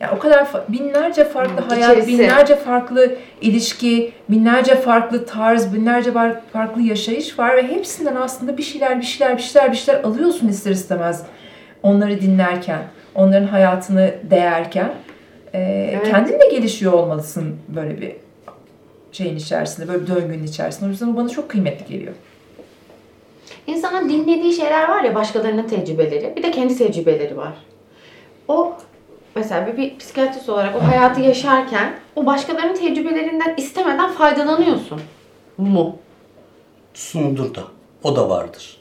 Yani o kadar binlerce farklı hayat, içerisi. binlerce farklı ilişki, binlerce farklı tarz, binlerce farklı yaşayış var ve hepsinden aslında bir şeyler, bir şeyler, bir şeyler, bir şeyler alıyorsun ister istemez. Onları dinlerken, onların hayatını değerken. Ee, Evet. Kendin de gelişiyor olmalısın böyle bir şeyin içerisinde, böyle bir döngünün içerisinde. O yüzden o bana çok kıymetli geliyor. İnsanın dinlediği şeyler var ya başkalarının tecrübeleri. Bir de kendi tecrübeleri var. O mesela bir, bir psikiyatrist olarak o hayatı yaşarken o başkalarının tecrübelerinden istemeden faydalanıyorsun mu? Sunudur da. O da vardır.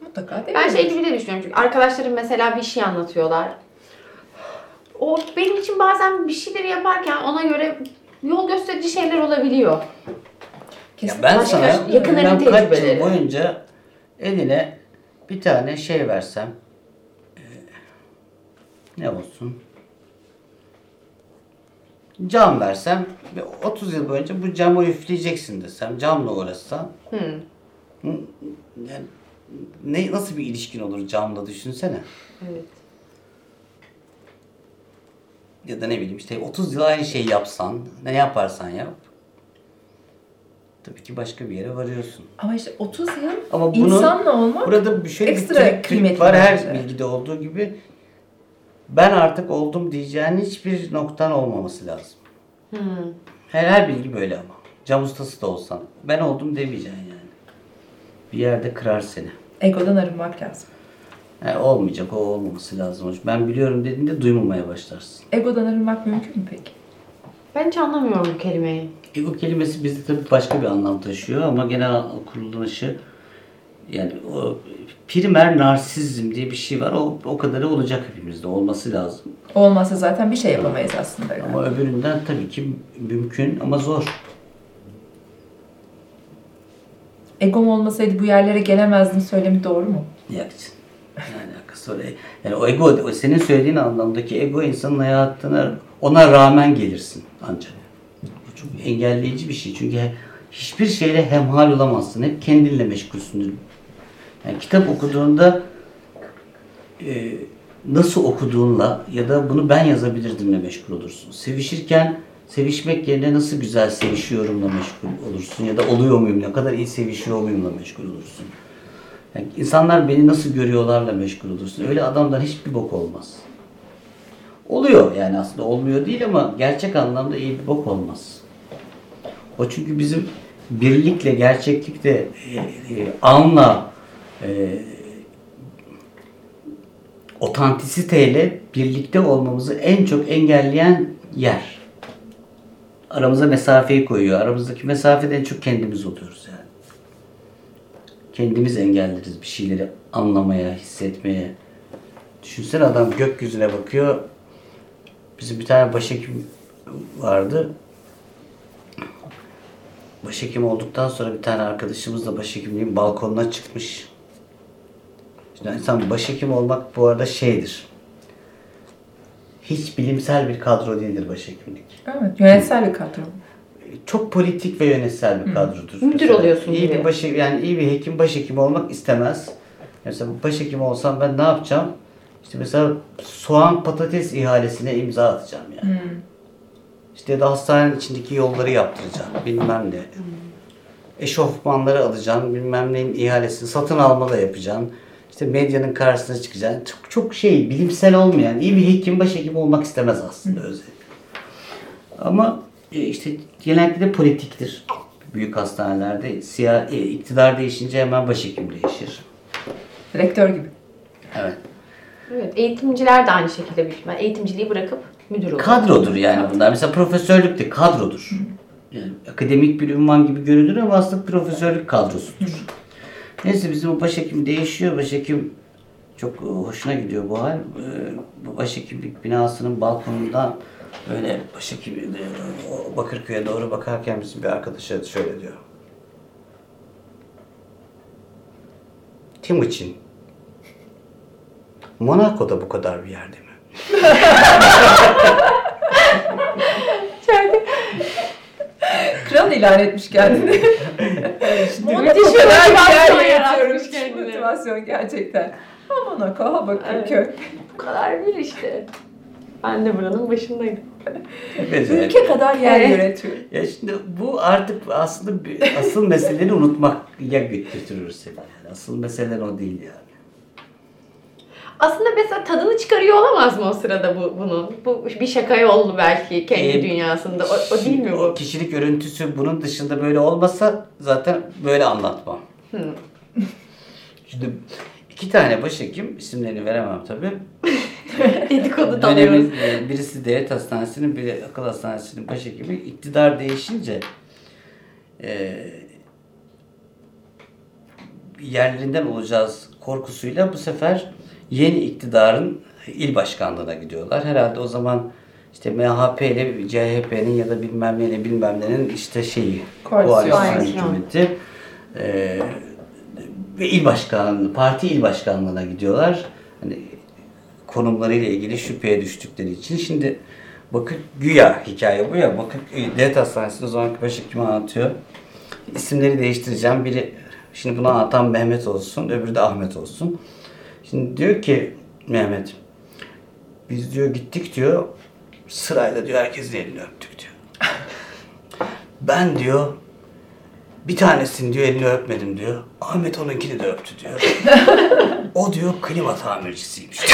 Mutlaka değil Ben mi? şey gibi de düşünüyorum çünkü arkadaşlarım mesela bir şey anlatıyorlar. O benim için bazen bir şeyleri yaparken ona göre yol gösterici şeyler olabiliyor. Ya ben Başka sana yakınların ben kaç tecrübeleri. yıl boyunca eline bir tane şey versem ne olsun cam versem ve 30 yıl boyunca bu camı üfleyeceksin desem camla uğraşsan hı, yani ne nasıl bir ilişkin olur camla düşünsene. Evet. Ya da ne bileyim işte 30 yıl aynı şeyi yapsan ne yaparsan yap tabii ki başka bir yere varıyorsun. Ama işte 30 yıl Ama bunu insanla olmak Burada bir şöyle ekstra bir kıymetli var her bilgide olduğu gibi. Ben artık oldum diyeceğin hiçbir noktan olmaması lazım. Hmm. Her, her bilgi böyle ama. Cam ustası da olsan. Ben oldum demeyeceksin yani. Bir yerde kırar seni. egodan arınmak lazım. Yani olmayacak, o olmaması lazım. Ben biliyorum dediğinde duymamaya başlarsın. Egodan arınmak mümkün mü peki? Ben hiç anlamıyorum bu kelimeyi. Ego kelimesi bizde tabii başka bir anlam taşıyor ama genel kullanışı yani o primer narsizm diye bir şey var. O, o kadarı olacak hepimizde. Olması lazım. Olmazsa zaten bir şey yapamayız aslında. Yani. Ama öbüründen tabii ki mümkün ama zor. Egom olmasaydı bu yerlere gelemezdim söylemi doğru mu? Yani, yani alakası var. Yani o ego, o senin söylediğin anlamdaki ego insanın hayatına ona rağmen gelirsin ancak. Bu çok engelleyici bir şey. Çünkü hiçbir şeyle hemhal olamazsın. Hep kendinle meşgulsündür. Yani kitap okuduğunda e, nasıl okuduğunla ya da bunu ben yazabilirdimle meşgul olursun. Sevişirken sevişmek yerine nasıl güzel sevişiyorumla meşgul olursun ya da oluyor muyum, ne kadar iyi sevişiyor muyumla meşgul olursun. Yani insanlar beni nasıl görüyorlarla meşgul olursun. Öyle adamdan hiçbir bok olmaz. Oluyor yani aslında olmuyor değil ama gerçek anlamda iyi bir bok olmaz. O çünkü bizim birlikle, gerçeklikle, e, e, anla, e, otantisiteyle birlikte olmamızı en çok engelleyen yer. Aramıza mesafeyi koyuyor. Aramızdaki mesafede en çok kendimiz oluyoruz yani. Kendimiz engelleriz bir şeyleri anlamaya, hissetmeye. Düşünsene adam gökyüzüne bakıyor. Bizim bir tane başhekim vardı. Başhekim olduktan sonra bir tane arkadaşımız da başhekimliğin balkonuna çıkmış. Şimdi insan başhekim olmak bu arada şeydir. Hiç bilimsel bir kadro değildir başhekimlik. Evet, yönetsel bir kadro. Çok politik ve yönetsel bir kadrodur. Müdür Mesela oluyorsun iyi gibi. bir başı yani iyi bir hekim başhekim olmak istemez. Mesela başhekim olsam ben ne yapacağım? İşte mesela soğan patates ihalesine imza atacağım yani. İşte ya da hastanenin içindeki yolları yaptıracağım. Bilmem ne. Eşofmanları alacağım. Bilmem neyin ihalesini satın alma da yapacağım. İşte medyanın karşısına çıkacaksın. Çok, çok şey bilimsel olmayan iyi bir hekim başhekim olmak istemez aslında özellikle. Ama e, işte genellikle de politiktir. Büyük hastanelerde siyah, e, iktidar değişince hemen başhekim değişir. Rektör gibi. Evet. Evet, eğitimciler de aynı şekilde büyük ihtimal. Eğitimciliği bırakıp müdür oluyor. Kadrodur yani bunlar. Mesela profesörlük de kadrodur. Yani akademik bir ünvan gibi görünür ama aslında profesörlük kadrosudur. Neyse bizim o başhekim değişiyor. Başhekim çok e, hoşuna gidiyor bu hal. Ee, Bu başhekimlik binasının balkonundan böyle başhekim e, o Bakırköy'e doğru bakarken bizim bir arkadaşa şöyle diyor. Timuçin. Monaco'da bu kadar bir yerde mi? Kral ilan etmiş kendini. Şimdi Müthiş motivasyon yaratmış kendine. motivasyon gerçekten. Ha Monaco, ha Bakırköy. Bu kadar bir işte. Ben de buranın başındayım. Evet, evet. Ülke kadar yer Evet. yönetiyor. Ya şimdi bu artık aslında bir, asıl meseleleri unutmak ya götürür seni. Yani asıl mesele o değil yani. Aslında mesela tadını çıkarıyor olamaz mı o sırada bu bunun? Bu bir şaka yollu belki kendi Ee, dünyasında. O, o değil mi O bu? kişilik örüntüsü bunun dışında böyle olmasa zaten böyle anlatmam. Hı. Şimdi iki tane başhekim, isimlerini veremem tabii. Dedikodu dalıyoruz. E, birisi devlet hastanesinin, biri akıl hastanesinin başhekimi. iktidar değişince e, yerlerinden olacağız korkusuyla bu sefer yeni iktidarın il başkanlığına gidiyorlar. Herhalde o zaman işte MHP ile CHP'nin ya da bilmem neyle bilmem nenin işte şeyi Koalisyon. Hükümeti e, ve il başkanlığı, parti il başkanlığına gidiyorlar. Hani konumlarıyla ilgili şüpheye düştükleri için. Şimdi bakın güya hikaye bu ya. Bakın e, devlet hastanesinde o zamanki başhekim anlatıyor. İsimleri değiştireceğim. Biri şimdi buna anlatan Mehmet olsun, öbürü de Ahmet olsun. Şimdi diyor ki Mehmet biz diyor gittik diyor sırayla diyor herkesin elini öptük diyor. Ben diyor bir tanesini diyor elini öpmedim diyor. Ahmet onunkini de öptü diyor. o diyor klima tamircisiymiş.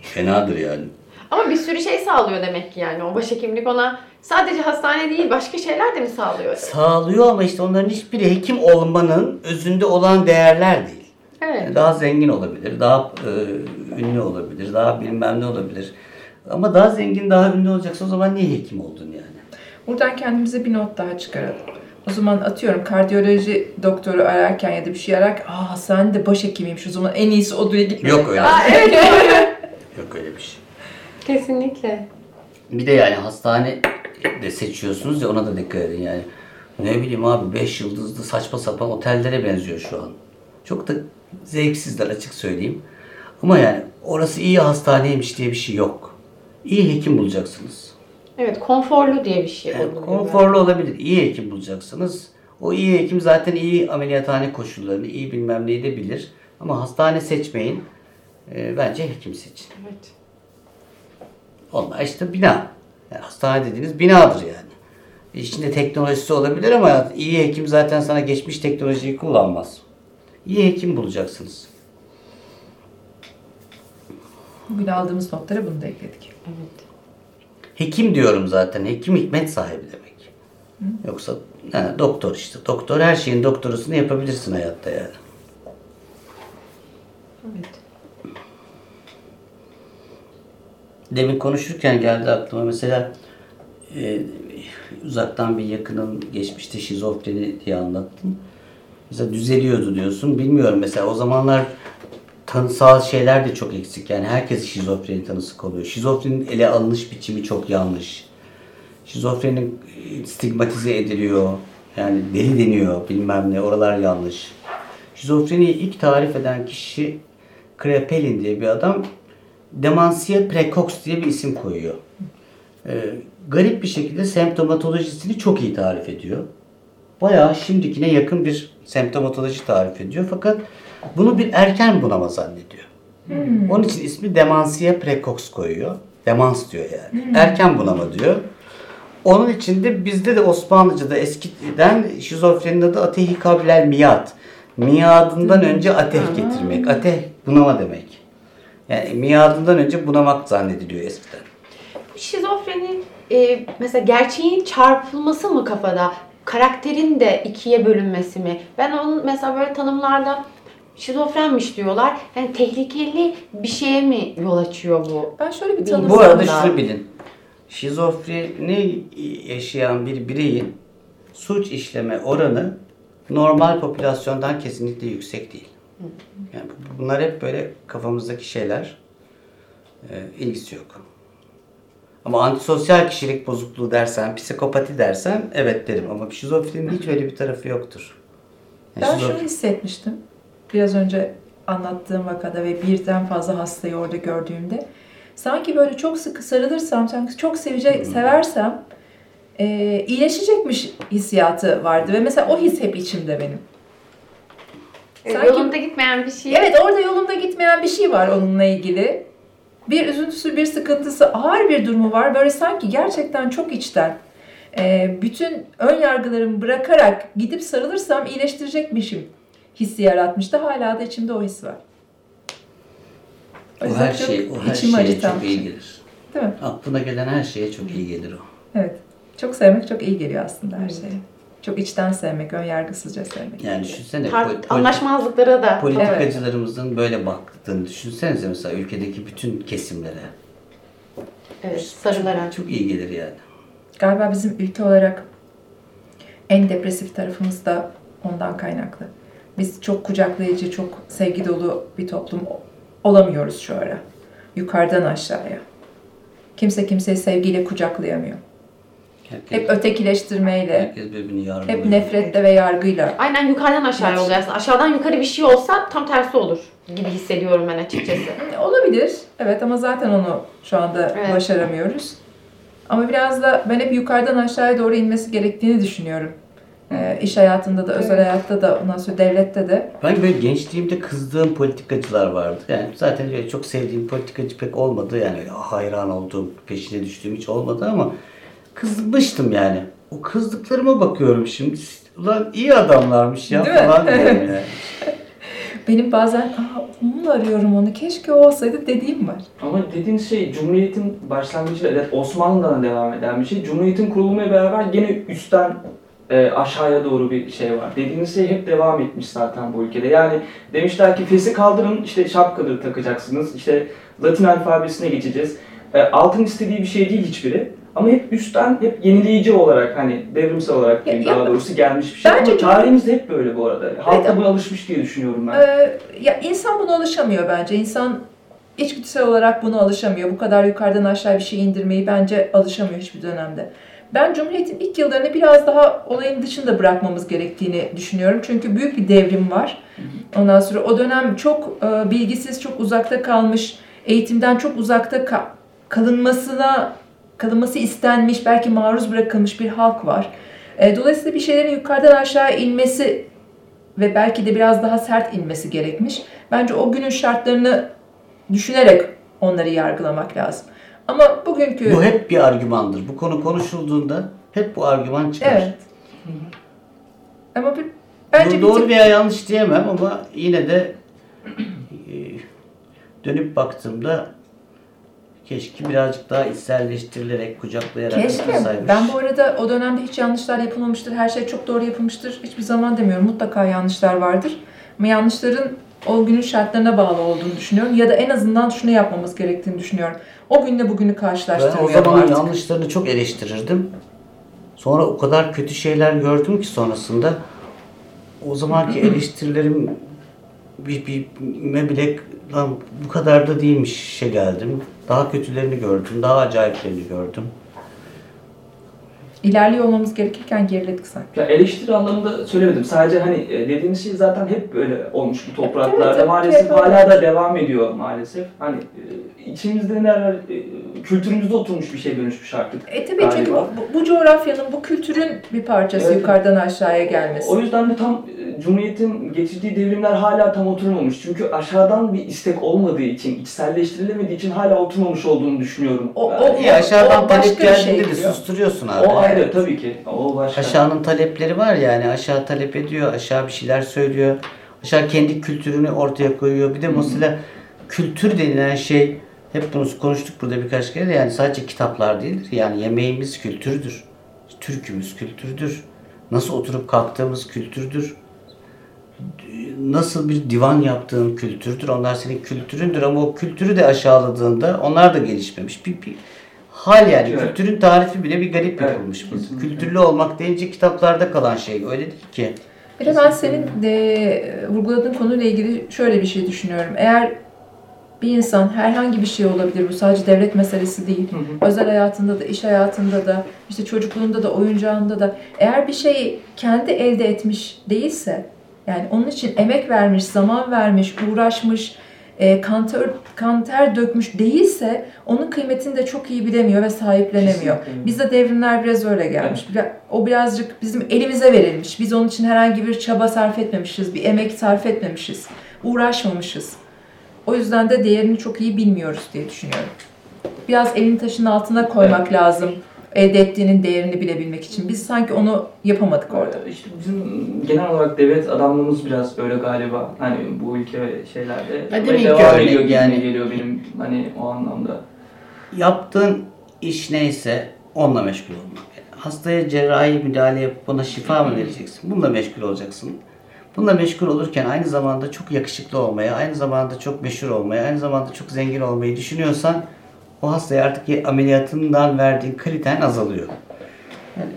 Fenadır yani. Ama bir sürü şey sağlıyor demek ki yani. O başhekimlik ona sadece hastane değil başka şeyler de mi sağlıyor? Sağlıyor ama işte onların hiçbiri hekim olmanın özünde olan değerler değil. Evet. Yani daha zengin olabilir, daha e, ünlü olabilir, daha bilmem ne olabilir. Ama daha zengin, daha ünlü olacaksa o zaman niye hekim oldun yani? Buradan kendimize bir not daha çıkaralım. O zaman atıyorum kardiyoloji doktoru ararken ya da bir şey ararken aa sen de başhekimiymiş o zaman en iyisi odaya gitmek. Yok öyle. Aa, evet doğru. Yok öyle bir şey. Kesinlikle. Bir de yani hastane de seçiyorsunuz ya ona da dikkat edin yani. Ne bileyim abi 5 yıldızlı saçma sapan otellere benziyor şu an. Çok da zevksizler açık söyleyeyim. Ama yani orası iyi hastaneymiş diye bir şey yok. İyi hekim bulacaksınız. Evet konforlu diye bir şey. Yani oluyor. konforlu olabilir. İyi hekim bulacaksınız. O iyi hekim zaten iyi ameliyathane koşullarını, iyi bilmem neyi de bilir. Ama hastane seçmeyin. Ee, bence hekim seçin. Evet. Onlar işte bina. Yani hastane dediğiniz binadır yani. İçinde teknolojisi olabilir ama iyi hekim zaten sana geçmiş teknolojiyi kullanmaz. İyi hekim bulacaksınız. Bugün aldığımız notlara bunu da ekledik. Evet. Hekim diyorum zaten. Hekim hikmet sahibi demek. Yoksa he, doktor işte. Doktor her şeyin doktorusunu yapabilirsin hayatta yani. Evet. Demin konuşurken geldi aklıma mesela e, uzaktan bir yakının geçmişte şizofreni diye anlattın. Mesela düzeliyordu diyorsun. Bilmiyorum mesela o zamanlar tanısal şeyler de çok eksik. Yani herkes şizofreni tanısı oluyor. Şizofrenin ele alınış biçimi çok yanlış. Şizofrenin stigmatize ediliyor. Yani deli deniyor bilmem ne oralar yanlış. Şizofreniyi ilk tarif eden kişi Krepelin diye bir adam demansiye precox diye bir isim koyuyor. Ee, garip bir şekilde semptomatolojisini çok iyi tarif ediyor. Bayağı şimdikine yakın bir semptomatoloji tarif ediyor. Fakat bunu bir erken bunama zannediyor. Onun için ismi demansiye precox koyuyor. Demans diyor yani. Erken bunama diyor. Onun için de bizde de Osmanlıca'da eskiden şizofrenin adı atehikabilel miyat. Miyadından önce ateh getirmek. Ateh bunama demek. Yani miyadından önce bunamak zannediliyor eskiden. Bu şizofreni e, mesela gerçeğin çarpılması mı kafada? Karakterin de ikiye bölünmesi mi? Ben onun mesela böyle tanımlarda şizofrenmiş diyorlar. Yani tehlikeli bir şeye mi yol açıyor bu? Ben şöyle bir tanım Bu arada İnsanlar- şunu bilin. Şizofreni yaşayan bir bireyin suç işleme oranı normal popülasyondan kesinlikle yüksek değil. Yani bu- bunlar hep böyle kafamızdaki şeyler. Ee, ilgisi yok. Ama antisosyal kişilik bozukluğu dersen, psikopati dersen evet derim. Ama şizofrenin hiç öyle bir tarafı yoktur. Yani Ben şunu hissetmiştim. Biraz önce anlattığım vakada ve birden fazla hastayı orada gördüğümde. Sanki böyle çok sıkı sarılırsam, sanki çok sevecek, seversem e, iyileşecekmiş hissiyatı vardı ve mesela o his hep içimde benim. E, Sanki- Yolunda gitmeyen bir şey. Evet orada yolunda gitmeyen bir şey var onunla ilgili. Bir üzüntüsü, bir sıkıntısı, ağır bir durumu var. Böyle sanki gerçekten çok içten. e, bütün ön yargılarımı bırakarak gidip sarılırsam iyileştirecekmişim hissi yaratmıştı. Hala da içimde o his var. O yüzden her çok şey, o her şeye çok iyi şey. gelir. Değil mi? Aklına gelen her şeye çok iyi gelir o. Evet. Çok sevmek çok iyi geliyor aslında her şeye. Çok içten sevmek, ön yargısızca sevmek. Yani düşünsene Tar- pol- anlaşmazlıklara da. politikacılarımızın böyle baktığını düşünsenize mesela ülkedeki bütün kesimlere. Evet, sarılarak. Çok iyi gelir yani. Galiba bizim ülke olarak en depresif tarafımız da ondan kaynaklı. Biz çok kucaklayıcı, çok sevgi dolu bir toplum olamıyoruz şu ara. Yukarıdan aşağıya. Kimse kimseyi sevgiyle kucaklayamıyor. Herkes, Hep ötekileştirmeyle, herkes birbirini yargılıyor. hep nefretle ve yargıyla. Aynen yukarıdan aşağıya oluyor aslında. Aşağıdan yukarı bir şey olsa tam tersi olur gibi hissediyorum ben açıkçası. Olabilir. Evet ama zaten onu şu anda Evet. başaramıyoruz. Ama biraz da ben hep yukarıdan aşağıya doğru inmesi gerektiğini düşünüyorum. Ee, iş hayatında da, özel hayatta da, ondan sonra devlette de. Ben böyle gençliğimde kızdığım politikacılar vardı. Yani zaten çok sevdiğim politikacı pek olmadı. Yani hayran olduğum, peşine düştüğüm hiç olmadı ama kızmıştım yani. O kızdıklarıma bakıyorum şimdi. Ulan iyi adamlarmış ya Değil mi? falan diyorum yani. Benim bazen Aa, onu arıyorum onu keşke o olsaydı dediğim var. Ama dediğiniz şey Cumhuriyet'in başlangıcı evet Osmanlı'dan devam eden bir şey. Cumhuriyet'in kurulmaya beraber gene üstten e, aşağıya doğru bir şey var. Dediğiniz şey hep devam etmiş zaten bu ülkede. Yani demişler ki fesi kaldırın işte şapkaları takacaksınız. işte Latin alfabesine geçeceğiz. E, altın istediği bir şey değil hiçbiri. Ama hep üstten, hep yenileyici olarak hani devrimsel olarak diyeyim Ya- daha doğrusu gelmiş bir şey. Bence Ama tarihimiz hep böyle bu arada. Halk Evet, da buna alışmış diye düşünüyorum ben. Ee, ya insan buna alışamıyor bence. İnsan içgüdüsel olarak buna alışamıyor. Bu kadar yukarıdan aşağı bir şey indirmeyi bence alışamıyor hiçbir dönemde. Ben Cumhuriyet'in ilk yıllarını biraz daha olayın dışında bırakmamız gerektiğini düşünüyorum. Çünkü büyük bir devrim var. Ondan sonra o dönem çok e, bilgisiz, çok uzakta kalmış, eğitimden çok uzakta ka- kalınmasına kalınması istenmiş, belki maruz bırakılmış bir halk var. E, dolayısıyla bir şeylerin yukarıdan aşağı inmesi ve belki de biraz daha sert inmesi gerekmiş. Bence o günün şartlarını düşünerek onları yargılamak lazım. Ama bugünkü Bu hep bir argümandır. Bu konu konuşulduğunda hep bu argüman çıkar. evet. Ama bir, bence Bu bir doğru tık- veya yanlış diyemem ama yine de e, dönüp baktığımda keşke birazcık daha içselleştirilerek, kucaklayarak Keşke. Ben bu arada o dönemde hiç yanlışlar yapılmamıştır. Her şey çok doğru yapılmıştır. Hiçbir zaman demiyorum. Mutlaka yanlışlar vardır. Ama yanlışların o günün şartlarına bağlı olduğunu düşünüyorum. Ya da en azından şunu yapmamız gerektiğini düşünüyorum. O günle bugünü Ben o artık. yanlışlarını çok eleştirirdim. Sonra o kadar kötü şeyler gördüm ki sonrasında o zamanki eleştirilerim bir, bir bile lan bu kadar da değilmiş şey geldim. Daha kötülerini gördüm, daha acayiplerini gördüm. İlerliyor olmamız gerekirken geriledik sanki. Ya eleştiri anlamında söylemedim. Sadece hani e, dediğiniz şey zaten hep böyle olmuş bu topraklarda. Evet, evet, maalesef hep hala da devam ediyor maalesef. Hani e, içimizde ne var, e, kültürümüzde oturmuş bir şey dönüşmüş artık. E tabii Galiba. çünkü bu, bu coğrafyanın, bu kültürün bir parçası Evet. yukarıdan aşağıya gelmesi. O yüzden de tam e, Cumhuriyet'in geçirdiği devrimler hala tam oturmamış. Çünkü aşağıdan bir istek olmadığı için, içselleştirilemediği için hala oturmamış olduğunu düşünüyorum. O- o- İyi aşağıdan o başka talep şey geldiğinde de diyor. susturuyorsun abi. o ayrı tabii ki. O başka. Aşağının talepleri var yani aşağı talep ediyor, aşağı bir şeyler söylüyor. Aşağı kendi kültürünü ortaya koyuyor. Bir de mesela kültür denilen şey hep bunu konuştuk burada birkaç kere de yani sadece kitaplar değildir. Yani yemeğimiz kültürdür. Türkümüz kültürdür. Nasıl oturup kalktığımız kültürdür. Nasıl bir divan yaptığın kültürdür. Onlar senin kültüründür ama o kültürü de aşağıladığında onlar da gelişmemiş. Bir, bir hal yani. Evet. Kültürün tarifi bile bir garip Evet, yapılmış. Kesinlikle. Kültürlü olmak deyince kitaplarda kalan şey. Öyle değil ki. Bir de ben senin de vurguladığın konuyla ilgili şöyle bir şey düşünüyorum. Eğer bir insan herhangi bir şey olabilir, bu sadece devlet meselesi değil. Hı hı. Özel hayatında da, iş hayatında da, işte çocukluğunda da, oyuncağında da eğer bir şeyi kendi elde etmiş değilse, yani onun için emek vermiş, zaman vermiş, uğraşmış, e, kanter, kanter dökmüş değilse onun kıymetini de çok iyi bilemiyor ve sahiplenemiyor. Kesinlikle. Bizde devrimler biraz öyle gelmiş. O birazcık bizim elimize verilmiş. Biz onun için herhangi bir çaba sarf etmemişiz, bir emek sarf etmemişiz, uğraşmamışız. O yüzden de değerini çok iyi bilmiyoruz diye düşünüyorum. Biraz elini taşın altına koymak lazım elde ettiğinin değerini bilebilmek için. Biz sanki onu yapamadık orada. Ee, İşte bizim genel olarak devlet adamlığımız biraz böyle galiba. Hani bu ülke şeylerde. Ve demek devam öyle ediyor yani? geliyor benim hani o anlamda. Yaptığın iş neyse onunla meşgul olmak. Hastaya cerrahi müdahale yapıp ona şifa mı vereceksin? Bununla meşgul olacaksın. Bununla meşgul olurken aynı zamanda çok yakışıklı olmaya, aynı zamanda çok meşhur olmaya, aynı zamanda çok zengin olmayı düşünüyorsan o hastaya artık ameliyatından verdiğin kriter azalıyor. Yani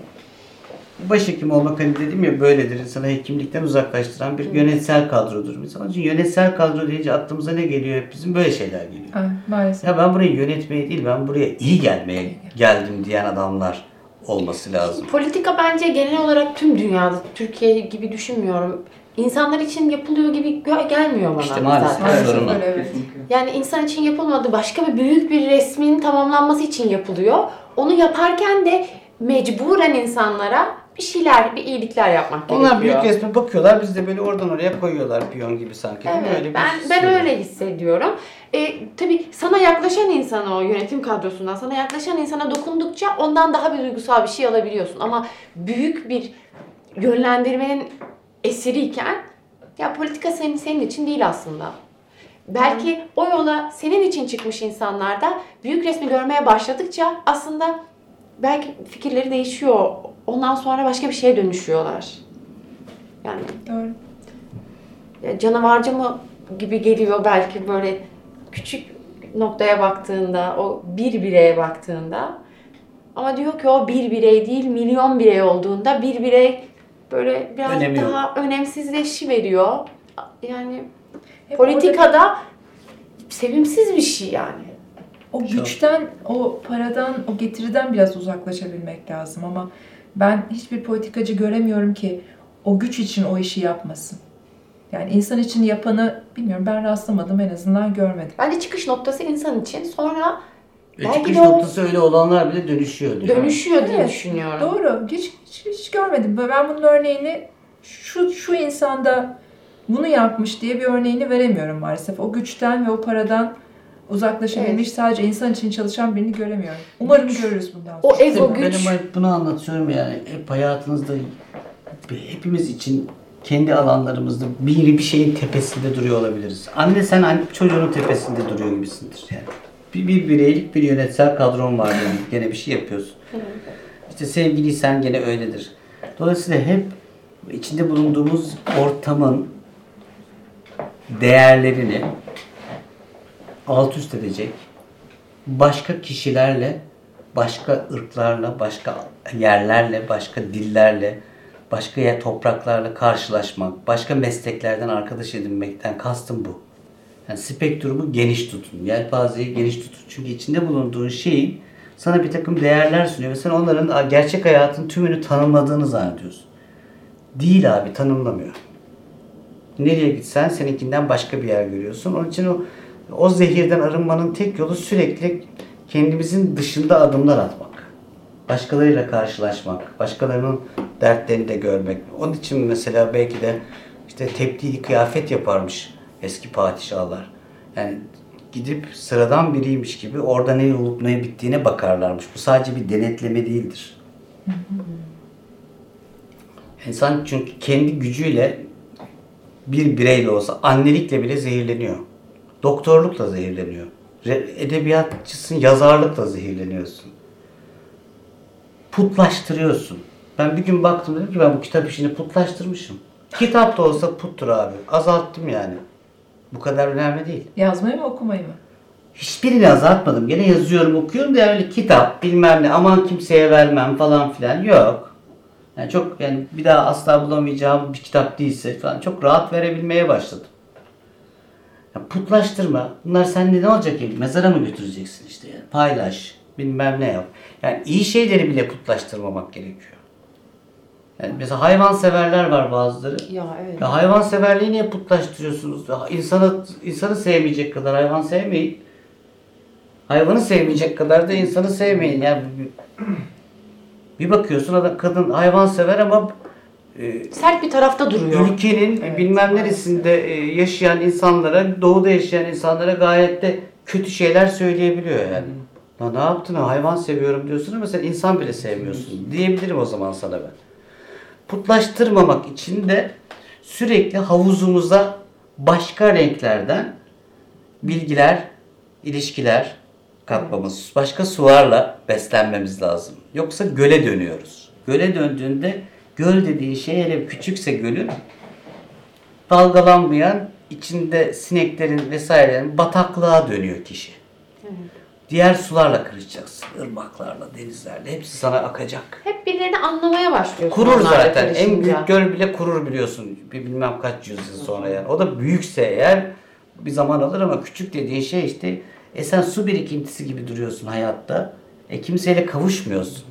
başhekim olmak hani dedim ya böyledir. İnsanı hekimlikten uzaklaştıran bir yönetsel kadrodur. Mesela onun için yönetsel kadro deyince aklımıza ne geliyor? Hep bizim böyle şeyler geliyor. Ha, maalesef. Ya ben burayı yönetmeye değil, ben buraya iyi gelmeye geldim diyen adamlar olması lazım. Politika bence genel olarak tüm dünyada, Türkiye gibi düşünmüyorum. İnsanlar için yapılıyor gibi gelmiyor bana İşte maalesef. zaten. Maalesef sorun o. evet. Yani insan için yapılmadı. Başka bir büyük bir resmin tamamlanması için yapılıyor. Onu yaparken de mecburen insanlara bir şeyler, bir iyilikler yapmak Onlar gerekiyor. büyük resme bakıyorlar, biz de böyle oradan oraya koyuyorlar piyon gibi sanki. Evet, Öyle ben his ben öyle hissediyorum. E, tabii sana yaklaşan insana o yönetim kadrosundan sana yaklaşan insana dokundukça ondan daha bir duygusal bir şey alabiliyorsun. Ama büyük bir yönlendirmenin esiriyken ya politika senin senin için değil aslında. Belki o yola senin için çıkmış insanlar da büyük resmi görmeye başladıkça aslında belki fikirleri değişiyor. Ondan sonra başka bir şeye dönüşüyorlar. Yani Doğru. ya canavarcı mı gibi geliyor belki böyle küçük noktaya baktığında, o bir bireye baktığında. Ama diyor ki o bir birey değil, milyon birey olduğunda bir birey böyle biraz Önemi yok. daha önemsizleşiveriyor. Yani Hep orada politikada sevimsiz bir şey yani. O güçten, o paradan, o getiriden biraz uzaklaşabilmek lazım ama ben hiçbir politikacı göremiyorum ki o güç için o işi yapmasın. Yani insan için yapanı bilmiyorum ben rastlamadım en azından görmedim. Bence çıkış noktası insan için. Sonra Ve Belki çıkış de o- noktası öyle olanlar bile dönüşüyor diyor. dönüşüyor diye Evet, düşünüyorum. Doğru. Hiç, hiç, hiç görmedim. Ben bunun örneğini şu şu insanda bunu yapmış diye bir örneğini veremiyorum maalesef. O güçten ve o paradan uzaklaşabilmiş sadece insan için çalışan birini göremiyorum. Umarım görürüz bundan sonra. O ego İşte güç. Benim hep bunu anlatıyorum yani. Hep hayatınızda hepimiz için kendi alanlarımızda biri bir şeyin tepesinde duruyor olabiliriz. Anne sen anne, çocuğunun tepesinde duruyor gibisindir yani. Bir, bir bireylik bir yönetsel kadron var yani. Gene bir şey yapıyorsun. İşte sevgiliysen gene öyledir. Dolayısıyla hep içinde bulunduğumuz ortamın değerlerini alt üst edecek başka kişilerle, başka ırklarla, başka yerlerle, başka dillerle, başka yer topraklarla karşılaşmak, başka mesleklerden arkadaş edinmekten kastım bu. Yani spektrumu geniş tutun, yelpazeyi geniş tutun. Çünkü içinde bulunduğun şeyin sana bir takım değerler sunuyor ve sen onların gerçek hayatın tümünü tanımladığını zannediyorsun. Değil abi, tanımlamıyor. Nereye gitsen seninkinden başka bir yer görüyorsun. Onun için o o zehirden arınmanın tek yolu sürekli kendimizin dışında adımlar atmak. Başkalarıyla karşılaşmak, başkalarının dertlerini de görmek. Onun için mesela belki de işte tepdili kıyafet yaparmış eski padişahlar. Yani gidip sıradan biriymiş gibi orada ne olup ne bittiğine bakarlarmış. Bu sadece bir denetleme değildir. İnsan çünkü kendi gücüyle bir bireyle olsa annelikle bile zehirleniyor. Doktorlukla zehirleniyor. Edebiyatçısın, yazarlıkla zehirleniyorsun. Putlaştırıyorsun. Ben bir gün baktım dedim ki ben bu kitap işini putlaştırmışım. Kitap da olsa puttur abi. Azalttım yani. Bu kadar önemli değil. Yazmayı mı okumayı mı? Hiçbirini azaltmadım. Gene yazıyorum, okuyorum da öyle kitap bilmem ne aman kimseye vermem falan filan yok. Yani çok yani bir daha asla bulamayacağım bir kitap değilse falan çok rahat verebilmeye başladım. Ya putlaştırma. Bunlar sende ne olacak ki? Mezara mı götüreceksin işte yani? Paylaş. Bilmem ne yap. Yani iyi şeyleri bile putlaştırmamak gerekiyor. Yani mesela hayvanseverler var bazıları. Ya evet. Ya hayvanseverliği niye putlaştırıyorsunuz? İnsanı, insanı sevmeyecek kadar hayvan sevmeyin. Hayvanı sevmeyecek kadar da insanı sevmeyin. Yani bir- bakıyorsun adam kadın hayvan sever ama e, Sert bir tarafta duruyor. ülkenin Evet, bilmem neresinde e, yaşayan insanlara, doğuda yaşayan insanlara gayet de kötü şeyler söyleyebiliyor yani. Ya ne yaptın ha? hayvan seviyorum diyorsun ama sen insan bile sevmiyorsun diyebilirim o zaman sana ben. Putlaştırmamak için de sürekli havuzumuza başka renklerden bilgiler, ilişkiler katmamız, başka sularla beslenmemiz lazım. Yoksa göle dönüyoruz. Göle döndüğünde göl dediğin şey hele küçükse gölün dalgalanmayan içinde sineklerin vesairelerin bataklığa dönüyor kişi. Diğer sularla karışacaksın. Irmaklarla, denizlerle hepsi sana akacak. Hep birilerini anlamaya başlıyorsun. Kurur zaten. En büyük göl bile kurur biliyorsun. Bir bilmem kaç yüzyıl sonra yani. O da büyükse eğer bir zaman alır ama küçük dediğin şey işte e sen su birikintisi gibi duruyorsun hayatta. E kimseyle kavuşmuyorsun.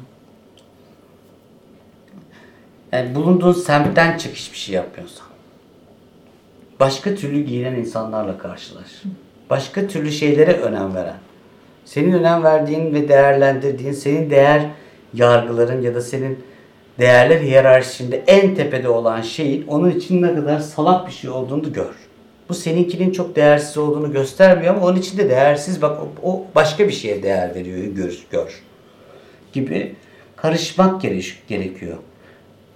Yani bulunduğun semtten çık hiçbir şey yapmıyorsan. Başka türlü giyinen insanlarla karşılaş. Başka türlü şeylere önem veren. Senin önem verdiğin ve değerlendirdiğin, senin değer yargıların ya da senin değerler hiyerarşisinde en tepede olan şeyin onun için ne kadar salak bir şey olduğunu gör. Bu seninkinin çok değersiz olduğunu göstermiyor ama onun için de değersiz bak o, o başka bir şeye değer veriyor gör, gör gibi karışmak gere- gerekiyor.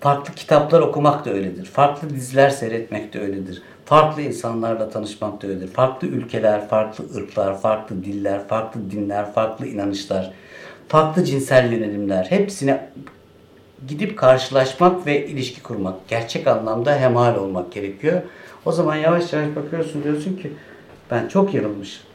Farklı kitaplar okumak da öyledir. Farklı diziler seyretmek de öyledir. Farklı insanlarla tanışmak da öyledir. Farklı ülkeler, farklı ırklar, farklı diller, farklı dinler, farklı inanışlar, farklı cinsel yönelimler hepsine gidip karşılaşmak ve ilişki kurmak, gerçek anlamda hemal olmak gerekiyor. O zaman yavaş yavaş bakıyorsun diyorsun ki ben çok yanılmışım.